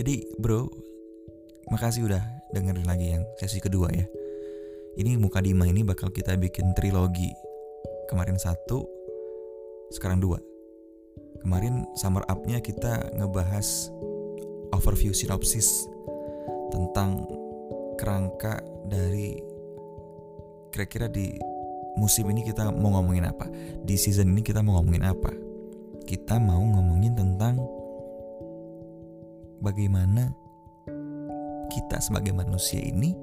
Jadi bro, makasih udah dengerin lagi yang sesi kedua ya. Ini muka Dima ini bakal kita bikin trilogi. Kemarin satu, sekarang dua. Kemarin summer up-nya kita ngebahas overview sinopsis tentang kerangka dari kira-kira di musim ini kita mau ngomongin apa di season ini kita mau ngomongin apa kita mau ngomongin tentang bagaimana kita sebagai manusia ini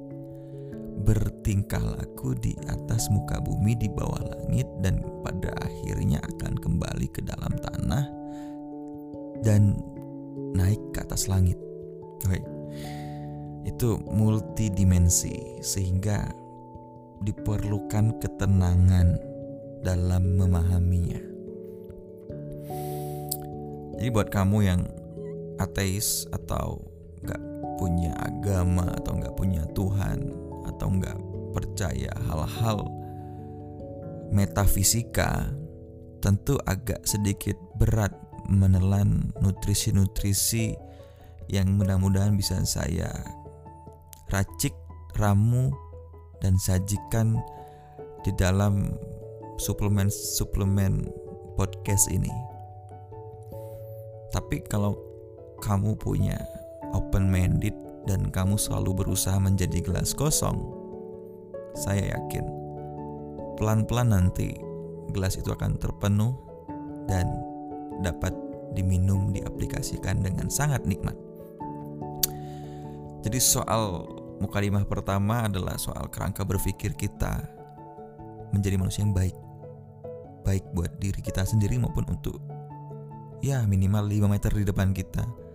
bertingkah laku di atas muka bumi di bawah langit dan pada akhirnya akan kembali ke dalam tanah dan naik ke atas langit. Oke. Itu multidimensi sehingga diperlukan ketenangan dalam memahaminya. Jadi buat kamu yang ateis atau nggak punya agama atau nggak punya Tuhan atau nggak percaya hal-hal metafisika, tentu agak sedikit berat menelan nutrisi-nutrisi yang mudah-mudahan bisa saya racik, ramu, dan sajikan di dalam suplemen-suplemen podcast ini. Tapi kalau kamu punya open minded dan kamu selalu berusaha menjadi gelas kosong, saya yakin pelan-pelan nanti gelas itu akan terpenuh dan dapat diminum diaplikasikan dengan sangat nikmat. Jadi soal mukadimah pertama adalah soal kerangka berpikir kita menjadi manusia yang baik. Baik buat diri kita sendiri maupun untuk ya minimal 5 meter di depan kita.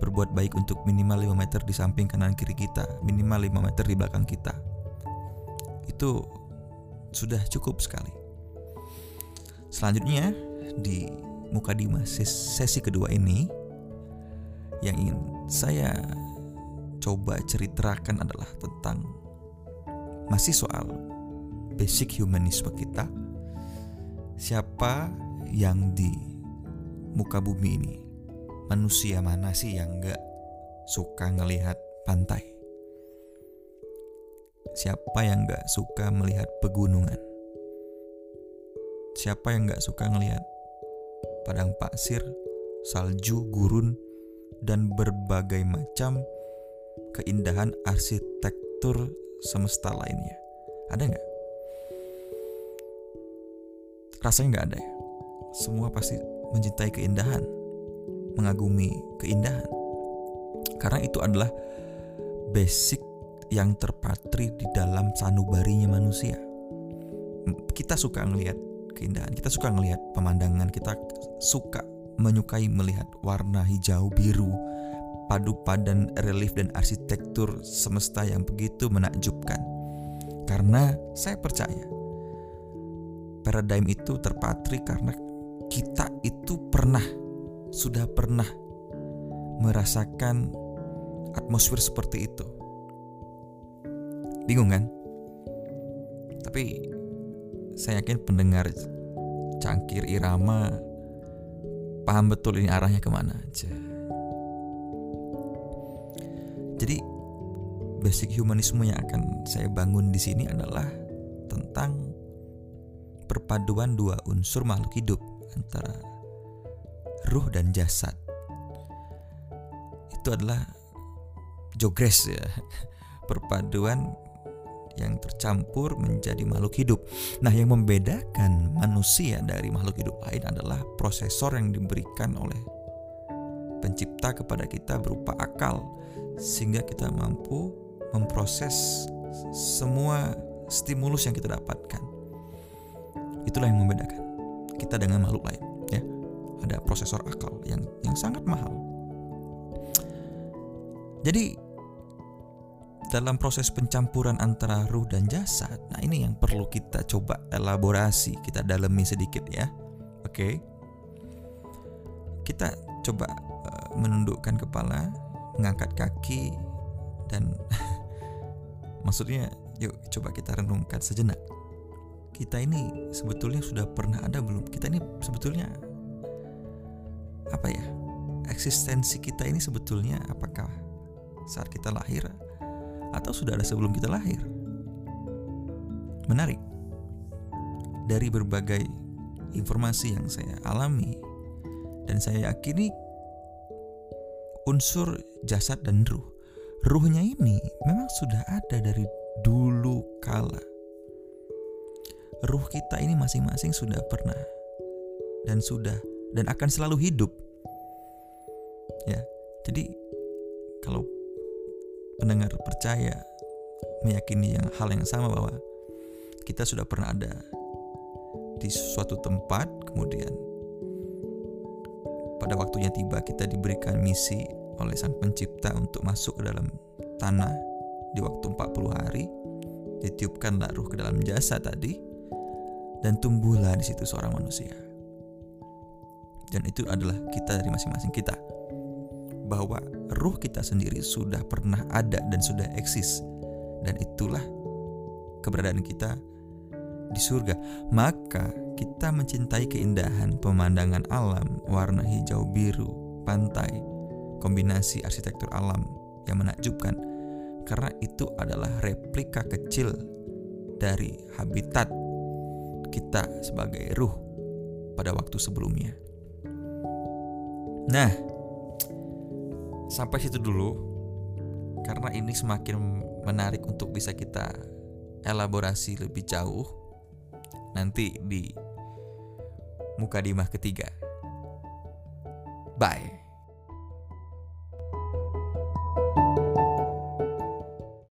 Berbuat baik untuk minimal 5 meter di samping kanan kiri kita, minimal 5 meter di belakang kita. Itu sudah cukup sekali. Selanjutnya di mukadimah sesi kedua ini yang ingin saya coba ceritakan adalah tentang masih soal basic humanisme kita. Siapa yang di muka bumi ini manusia mana sih yang gak suka ngelihat pantai? Siapa yang gak suka melihat pegunungan? Siapa yang gak suka ngelihat padang pasir, salju, gurun, dan berbagai macam keindahan arsitektur semesta lainnya. Ada nggak? Rasanya nggak ada ya. Semua pasti mencintai keindahan, mengagumi keindahan. Karena itu adalah basic yang terpatri di dalam sanubarinya manusia. Kita suka ngelihat keindahan, kita suka ngelihat pemandangan, kita suka menyukai melihat warna hijau biru, padu padan relief dan arsitektur semesta yang begitu menakjubkan. Karena saya percaya paradigm itu terpatri karena kita itu pernah sudah pernah merasakan atmosfer seperti itu. Bingung kan? Tapi saya yakin pendengar cangkir irama paham betul ini arahnya ke mana aja. Jadi basic humanisme yang akan saya bangun di sini adalah tentang perpaduan dua unsur makhluk hidup antara ruh dan jasad. Itu adalah jogres ya. Perpaduan yang tercampur menjadi makhluk hidup. Nah, yang membedakan manusia dari makhluk hidup lain adalah prosesor yang diberikan oleh pencipta kepada kita berupa akal sehingga kita mampu memproses semua stimulus yang kita dapatkan. Itulah yang membedakan kita dengan makhluk lain. Ada prosesor akal yang yang sangat mahal. Jadi dalam proses pencampuran antara ruh dan jasad, nah ini yang perlu kita coba elaborasi, kita dalami sedikit ya. Oke. Kita coba uh, menundukkan kepala, mengangkat kaki dan maksudnya yuk coba kita renungkan sejenak. Kita ini sebetulnya sudah pernah ada belum? Kita ini sebetulnya apa ya? eksistensi kita ini sebetulnya apakah saat kita lahir atau sudah ada sebelum kita lahir? Menarik. Dari berbagai informasi yang saya alami dan saya yakini unsur jasad dan ruh. Ruhnya ini memang sudah ada dari dulu kala. Ruh kita ini masing-masing sudah pernah dan sudah dan akan selalu hidup. Ya. Jadi kalau pendengar percaya meyakini yang hal yang sama bahwa kita sudah pernah ada di suatu tempat kemudian pada waktunya tiba kita diberikan misi oleh sang pencipta untuk masuk ke dalam tanah di waktu 40 hari ditiupkanlah ruh ke dalam jasa tadi dan tumbuhlah di situ seorang manusia dan itu adalah kita dari masing-masing kita. Bahwa ruh kita sendiri sudah pernah ada dan sudah eksis. Dan itulah keberadaan kita di surga, maka kita mencintai keindahan pemandangan alam, warna hijau biru, pantai, kombinasi arsitektur alam yang menakjubkan. Karena itu adalah replika kecil dari habitat kita sebagai ruh pada waktu sebelumnya. Nah, sampai situ dulu karena ini semakin menarik untuk bisa kita elaborasi lebih jauh nanti di muka dimah ketiga. Bye.